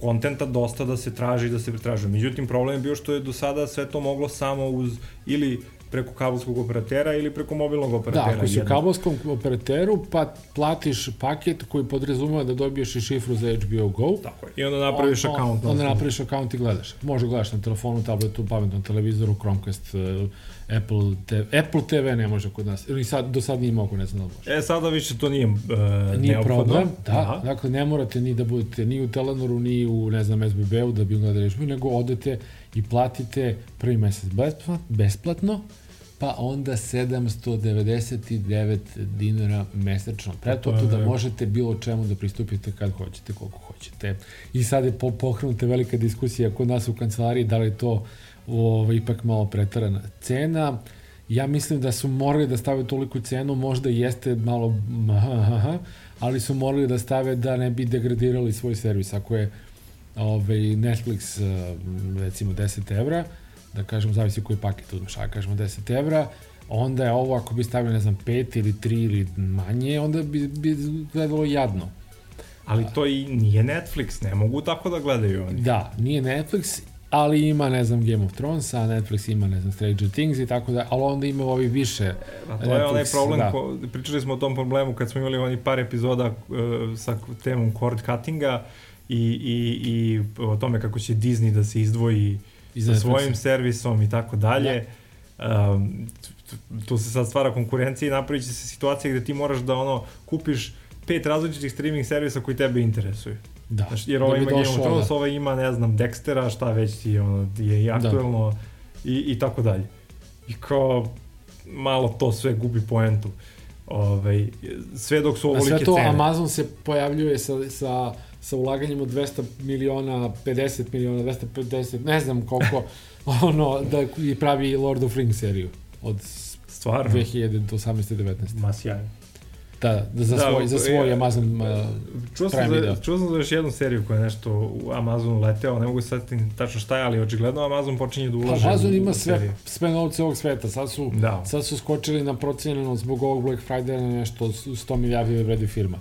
kontenta dosta da se traži i da se pretraže. Međutim, problem je bio što je do sada sve to moglo samo uz ili preko kabelskog operatera ili preko mobilnog operatera. Da, ako si u kabelskom operateru, pa platiš paket koji podrazumeva da dobiješ i šifru za HBO Go. Tako je. I onda napraviš on, akaunt. Onda napraviš akaunt i gledaš. Može gledaš na telefonu, tabletu, pametnom televizoru, Chromecast, Apple TV, Apple TV ne može kod nas. Ili sad, do sad nije mogu, ne znam da može. E, sada više to nije uh, Nije neophodno. problem, da. Aha. Dakle, ne morate ni da budete ni u Telenoru, ni u, ne znam, SBB-u da bi gledali nego odete i platite prvi mesec besplatno, pa onda 799 dinara mesečno. Preto to da možete bilo čemu da pristupite kad hoćete, koliko hoćete. I sad je pokrenuta velika diskusija kod nas u kancelariji da li to ovo, ovaj, ipak malo pretarana cena. Ja mislim da su morali da stave toliku cenu, možda jeste malo, ali su morali da stave da ne bi degradirali svoj servis. Ako je ovaj, Netflix eh, recimo 10 evra, da kažemo, zavisi koji paket uzmeš, a kažemo 10 evra, onda je ovo, ako bi stavili, ne znam, 5 ili 3 ili manje, onda bi, bi gledalo jadno. Ali to i nije Netflix, ne mogu tako da gledaju oni. Da, nije Netflix, ali ima, ne znam, Game of Thrones, a Netflix ima, ne znam, Stranger Things i tako da, ali onda ima ovi više A to Netflix, je onaj problem, da. ko, pričali smo o tom problemu kad smo imali oni par epizoda uh, sa temom cord cuttinga i, i, i o tome kako će Disney da se izdvoji sa svojim servisom i tako dalje. Da. Um, tu se sad stvara konkurencija i napravit će se situacija gde ti moraš da ono kupiš pet različitih streaming servisa koji tebe interesuju. Da. Znaš, jer ovaj da ima Game of Thrones, da. ovaj ima, ne znam, Dextera, šta već ti ono, je i da. aktuelno da. i, i tako dalje. I kao malo to sve gubi poentu. Ovaj, sve dok su ovolike cene. A sve to cene. Amazon se pojavljuje sa, sa sa ulaganjem od 200 miliona, 50 miliona, 250, ne znam koliko, ono, da i pravi Lord of Rings seriju od Stvarno? 2018. 19. Ma sjajno. Da, da, za, da, svoj, za svoj Amazon uh, čuo sam Prime za, Čuo sam za još jednu seriju koja je nešto u Amazonu leteo, ne mogu sad tačno šta je, ali očigledno Amazon počinje da ulaže Amazon ima sve, sve novce ovog sveta, sad su, da. sad su skočili na procenjeno zbog ovog Black Friday na nešto 100 milijardi vredi firma.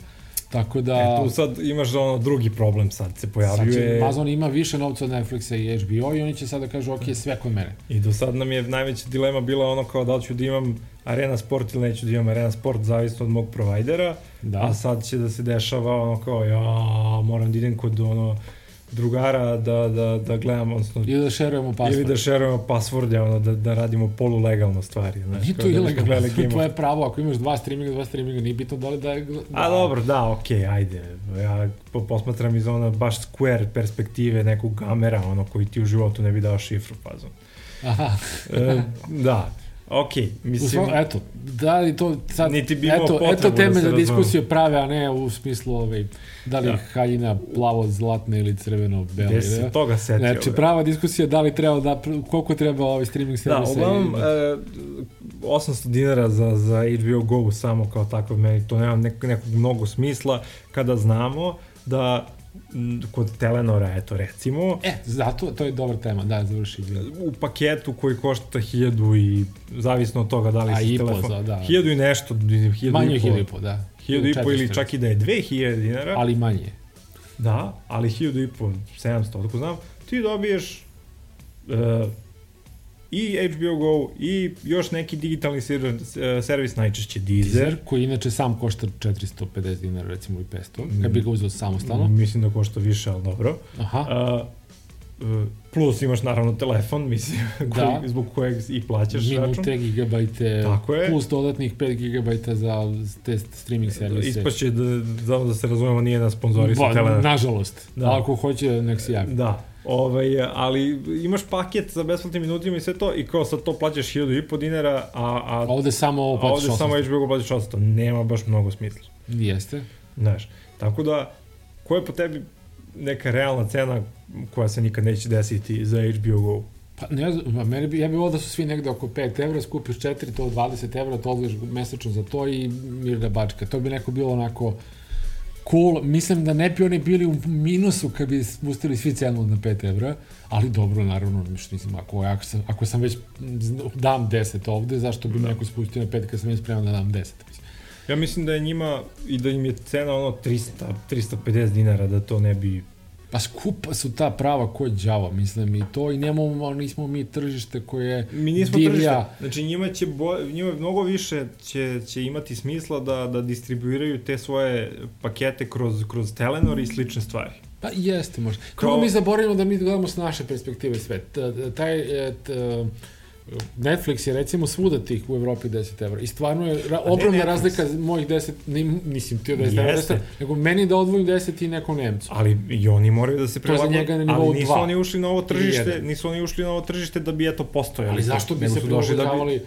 Tako da... E, tu sad imaš ono drugi problem sad se pojavljuje. Sad će, Amazon ima više novca od Netflixa i HBO i oni će sada da kažu ok, sve kod mene. I do sad nam je najveća dilema bila ono kao da li ću da imam Arena Sport ili neću da imam Arena Sport, zavisno od mog provajdera. Da. A sad će da se dešava ono kao ja moram da idem kod ono drugara da, da, da gledamo, odnosno... Ili da šerujemo password. Ili da šerujemo password, ono, da, da radimo polulegalno stvari. Znaš, nije to da ilegalno, to je pravo, ako imaš dva streaminga, dva streaminga, nije bitno da li da... da... A dobro, da, okej, okay, ajde. Ja posmatram iz ono baš square perspektive nekog gamera, ono, koji ti u životu ne bi dao šifru, pazom. Aha. e, da, Ok, mislim... Uslo, eto, da li to sad... Niti bi eto, eto da teme da za diskusiju prave, a ne u smislu ovaj, da li da. haljina plavo, zlatne ili crveno, belo. Gde se toga setio? Znači, prava diskusija da li treba da, koliko treba ovaj streaming servisa. Da, uglavnom, e, 800 dinara za, za HBO Go samo kao takav, meni to nema nek, nekog mnogo smisla kada znamo da kod Telenora, eto recimo. E, zato, to je dobra tema, da, završi. U paketu koji košta hiljadu i zavisno od toga da li si telefon. Za, da. Hiljadu i nešto, hiljadu manje i po. I po, da. Hiljadu i po ili čak i da je dve hiljade dinara. Ali manje. Da, ali hiljadu i po, 700, tako znam, ti dobiješ uh, i HBO Go i još neki digitalni servis, najčešće Deezer. Deezer, koji inače sam košta 450 dinara, recimo i 500, kad bi ga uzeo samostalno. Mislim da košta više, ali dobro. Aha. Uh, plus imaš naravno telefon, mislim, koji, Da. zbog kojeg i plaćaš račun. Minute, gigabajte, Tako je. plus dodatnih 5 gigabajta za te streaming servise. Ispašće da, da, da se razumemo, nije na sponzori sa Ba, Telenor. nažalost. Da. Da. Ako hoće, nek se javi. Da, ovaj, ali imaš paket za besplatnim minutima i sve to i kao sad to plaćaš 1000 i po dinara, a, a, A ovde samo ovo a platiš ovde 800. samo HBO plaćaš 800. Nema baš mnogo smisla. Jeste. Znaš, tako da, koja je po tebi neka realna cena koja se nikad neće desiti za HBO Go? Pa ne znam, ma meni bi, ja bih volio da su svi negde oko 5 evra, skupiš 4, to 20 evra, to odložiš mesečno za to i mirna bačka. To bi neko bilo onako cool. Mislim da ne bi oni bili u minusu kad bi spustili svi cenu na 5 evra, ali dobro, naravno, mislim, ako, ako, sam, ako sam već dam 10 ovde, zašto bi da. neko spustio na 5 kad sam već spreman da dam 10? Mislim. Ja mislim da je njima i da im je cena ono 300, 350 dinara da to ne bi Pa skupa su ta prava ko đava, mislim, i to, i nemamo, nismo mi tržište koje Mi nismo divlja. tržište. Znači njima će bo, njima mnogo više će, će imati smisla da, da distribuiraju te svoje pakete kroz, kroz Telenor i slične stvari. Pa jeste možda. Kao- Kako mi zaboravimo da mi gledamo s naše perspektive sve. T, t- taj, e, t, Netflix je recimo svuda tih u Evropi 10 evra. I stvarno je ra, ogromna razlika mojih 10, ni, nisam ti 10 evra, Jeste. 10, nego meni da odvojim 10 i nekom Nemcu. Ali i oni moraju da se prilagode, njega na nivou ali nisu dva. oni ušli na ovo tržište, nisu oni ušli na ovo tržište da bi eto postojali. Ali zašto bi se došli da bi,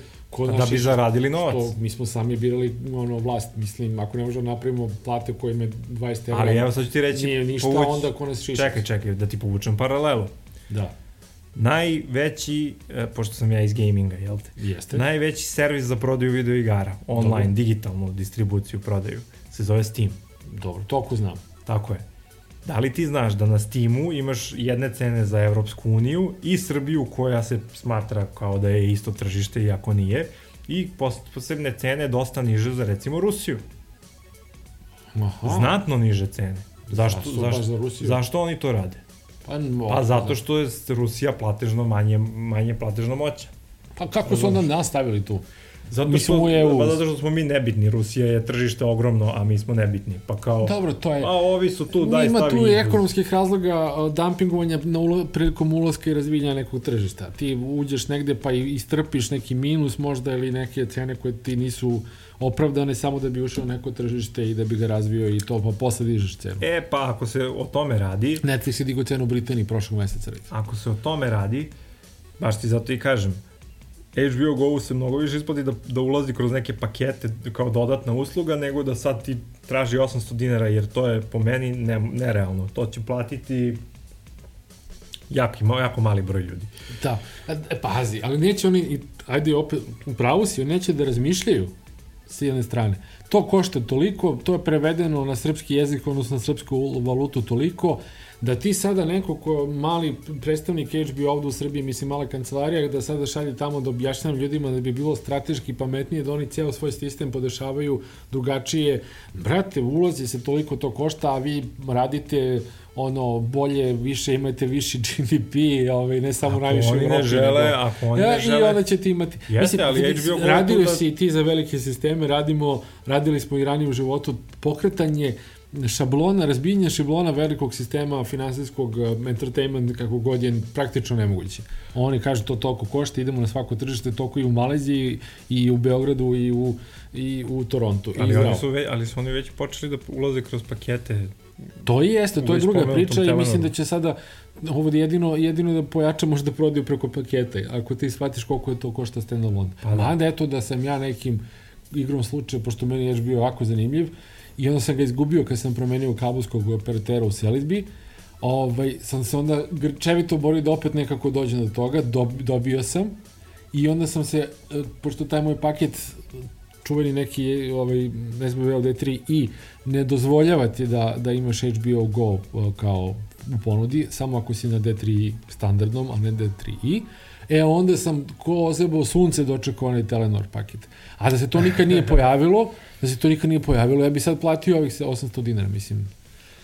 da bi zaradili novac. To, mi smo sami birali ono, vlast, mislim, ako ne možemo da napravimo plate koje ime 20 evra, Ali evo sad ću ti reći, nije ništa, povući- onda ko nas šiša. čekaj, čekaj, da ti povučem paralelu. Da, Najveći, e, pošto sam ja iz gaminga, jel te? jeste. Najveći servis za prodaju video igara, online, Dobro. digitalnu distribuciju prodaju, se zove Steam. Dobro, toliko znam. Tako je. Da li ti znaš da na Steamu imaš jedne cene za Evropsku uniju i Srbiju koja se smatra kao da je isto tržište, iako nije, i pos- posebne cene dosta niže za recimo Rusiju. Aha. Znatno niže cene. Zašto, Zašto zašto, za Rusiju? zašto oni to rade? Pa, no, Pa zato što je Rusija platežno manje, manje platežno moća. Pa kako su onda nas stavili tu? Zato što, u EU. pa zato što smo mi nebitni, Rusija je tržište ogromno, a mi smo nebitni. Pa kao, Dobro, to je... a ovi su tu, daj Ima stavi tu i ih. ekonomskih razloga dumpingovanja na ulo, prilikom ulaska i razvijenja nekog tržišta. Ti uđeš negde pa istrpiš neki minus možda ili neke cene koje ti nisu opravdane samo da bi ušao u neko tržište i da bi ga razvio i to pa posle dižeš cenu. E, pa ako se o tome radi, Netflix je digao cenu u Britaniji prošlog meseca. recimo. ako se o tome radi, baš ti zato i kažem, HBO Go se mnogo više isplati da, da ulazi kroz neke pakete kao dodatna usluga, nego da sad ti traži 800 dinara, jer to je po meni ne, nerealno. To će platiti jako, jako mali broj ljudi. Da, e, pazi, ali neće oni, ajde opet, u pravu si, oni neće da razmišljaju s jedne strane. To košta toliko, to je prevedeno na srpski jezik, odnosno na srpsku valutu toliko, da ti sada neko ko mali predstavnik HBO ovde u Srbiji, mislim mala kancelarija, da sada šalje tamo da objašnjam ljudima da bi bilo strateški pametnije da oni ceo svoj sistem podešavaju drugačije. Brate, ulazi se toliko to košta, a vi radite ono bolje, više imate viši GDP, ovaj ne samo Ako najviše oni ne žele, nego- ako oni ja, ne I žele- onda ćete imati. Jeste, ali vidi, HBO tu da- si i ti za velike sisteme, radimo, radili smo i ranije u životu pokretanje šablona, razbijenje šablona velikog sistema finansijskog eh, entertainment kako god je praktično nemoguće. Oni kažu to toliko košta, idemo na svako tržište, toliko i u Maleziji i u Beogradu i u i u Torontu. I Ali, oni su, ve, ali su oni već počeli da ulaze kroz pakete. To i jeste, to je druga priča i mislim da će sada ovo jedino, jedino da pojača možda prodaju preko paketa, ako ti shvatiš koliko je to košta standalone. Pa Pa da. da. Onda eto da sam ja nekim igrom slučaja, pošto meni je bio ovako zanimljiv, i onda sam ga izgubio kad sam promenio kabelskog operatera u Selitbi, ovaj, sam se onda grčevito borio da opet nekako dođem do toga, dob, dobio sam, i onda sam se, e, pošto taj moj paket čuveni neki ovaj, SBB LD3 i ne dozvoljava ti da, da imaš HBO Go e, kao u ponudi, samo ako si na D3 standardnom, a ne D3i, e onda sam ko ozebao sunce dočekao onaj Telenor paket. A da se to nikad nije pojavilo, da se to nikad nije pojavilo, ja bi sad platio ovih 800 dinara, mislim.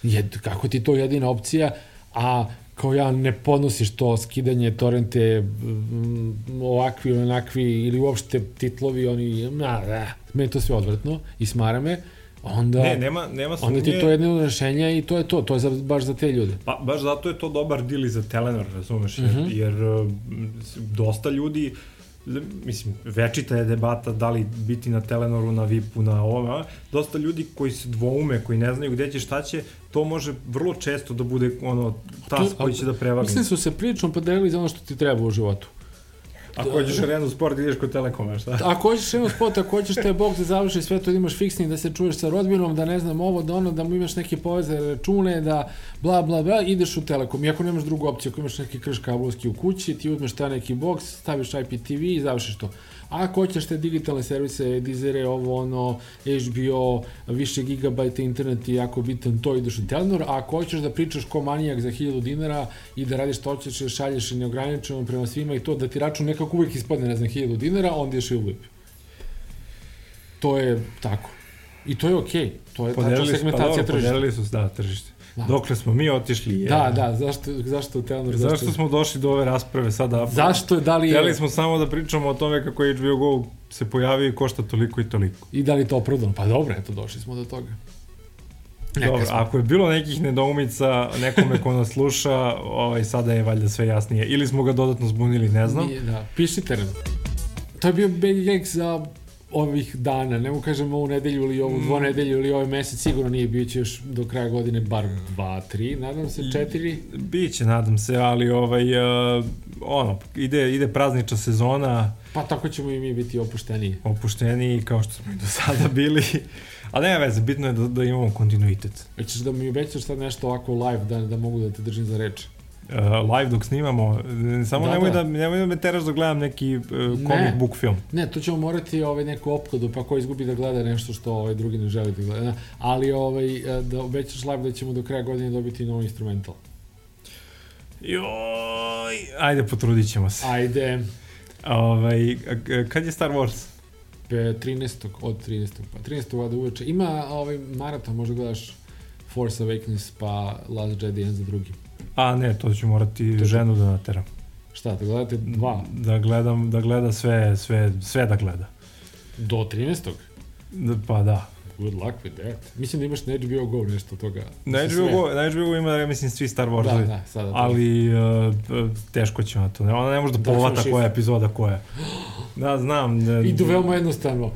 Jed, kako ti to jedina opcija, a kao ja ne podnosiš to skidanje torrente mm, ovakvi ili onakvi ili uopšte titlovi oni na, da, meni je to sve odvratno i smara me onda, Ne, nema, nema onda ti sumnje. je to jedno rešenje i to je to, to je za, baš za te ljude. Pa, baš zato je to dobar dil i za Telenor, razumeš, jer, Mhm. jer uh, s- dosta ljudi, mislim, večita je debata da li biti na Telenoru, na VIP-u, na ovome, dosta ljudi koji se dvoume, koji ne znaju gde će, šta će, to može vrlo često da bude ono, tas To- koji će da prevagne. Mislim da su se prilično podelili za ono što ti treba u životu. Ako hoćeš arenu sport, ideš kod Telekoma, šta? Ako hoćeš jedno spot, ako hoćeš taj bok da završi sve to, da imaš fiksni, da se čuješ sa rodbinom, da ne znam ovo, da ono, da mu imaš neke povezane račune, da bla bla bla, ideš u Telekom. I ako nemaš drugu opciju, ako imaš neki krš kablovski u kući, ti uzmeš taj neki boks, staviš IPTV i završiš to. A ako hoćeš te digitalne servise, Dizere, ovo ono, HBO, više gigabajta internet je jako bitan, to ideš u Telenor, a ako hoćeš da pričaš ko manijak za 1000 dinara i da radiš što hoćeš, šalješ neograničeno prema svima i to, da ti račun nekako uvijek ispadne, ne znam, 1000 dinara, onda ješ i u VIP. To je tako. I to je okej. Okay. To je tačna Podelili su, pa segmentacija dobro, tržišta. podelili su, da, tržište. Da. Dokle smo mi otišli? Je. Da, da, zašto, zašto Telenor? Zašto smo došli do ove rasprave sada? Zašto je, da li Hteli smo samo da pričamo o tome kako je HBO Go se pojavio i košta toliko i toliko. i da li to opravdano? Pa dobro, eto, došli smo do toga. Neka Dobro, smo. ako je bilo nekih nedoumica nekome ko nas sluša, ovaj, sada je valjda sve jasnije. Ili smo ga dodatno zbunili, ne znam. Nije, da, pišite nam. To je bio Big Gag za ovih dana, ne mu kažem ovu nedelju ili ovu Mm. dvo nedelju ili ovaj mesec, sigurno nije bio će još do kraja godine bar dva, tri, nadam se četiri. Biće, nadam se, ali ovaj, uh, ono, ide, ide praznična sezona, Pa tako ćemo i mi biti opušteniji. opušteniji kao što smo i do sada bili. Ali nema veze, bitno je da, da imamo kontinuitet. Hoćeš da mi obećaš sad nešto ovako live da, da mogu da te držim za reč? Uh, live dok snimamo, samo Da, nemoj, da. da. nemoj da me teraš da gledam neki uh, Ne. comic book film. Ne, to ćemo morati ovaj, neku opkladu, pa ko izgubi da gleda nešto što ovaj, drugi ne želi da gleda. Ali ovaj, e, da obećaš live da ćemo do kraja godine dobiti novi instrumental. Joj, ajde potrudit ćemo se. Ajde, Ovaj, kad je Star Wars? pe- 13. od 13. pa 13. vada uveče. Ima ovaj maraton, možda gledaš Force Awakens pa Last Jedi jedan za drugi. A ne, to ću morati ženu da nateram. Šta, da gledate dva Da gledam, da gleda sve, sve, sve da gleda. do 13. Da, Pa da. Good luck with that. Mislim da imaš na HBO Go nešto od toga. Na Sa HBO, sve. Go, na HBO Go ima, ja mislim, svi Star Da, Warsovi. da, sada. to. Ali uh, teško će na to. Ona ne može da Da, povata koja je epizoda koja. Da, znam. Ne, Idu veoma jednostavno.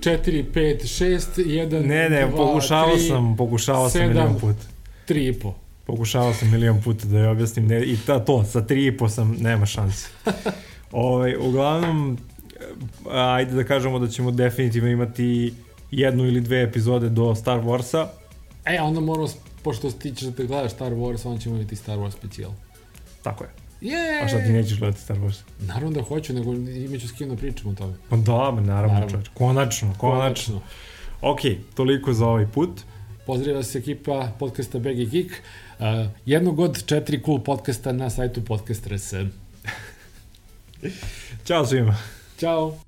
4, 5, 6, 1, Ne, ne, 2, pokušavao 3, sam, pokušavao sam sedam. milion puta. 3 i po. Pokušavao sam milion puta da je objasnim, ne, i ta, to, sa tri i po sam, nema šanse. ovaj, uglavnom, ajde da kažemo da ćemo definitivno imati jednu ili dve epizode do Star Warsa. E, onda moramo, pošto ti ćeš da te gledaš Star Wars, onda ćemo imati Star Wars specijal. Tako je. Je! A šta ti nećeš gledati Star Wars? Naravno da hoću, nego imaću s kim da pričam o tome. Pa dobro, naravno, Naravno. čovječ. Konačno, konačno. Ok, toliko za ovaj put. Pozdravlja se ekipa podcasta BG Geek. Uh, jednog od četiri cool podcasta na sajtu podcast.rs. Ćao svima. Ćao!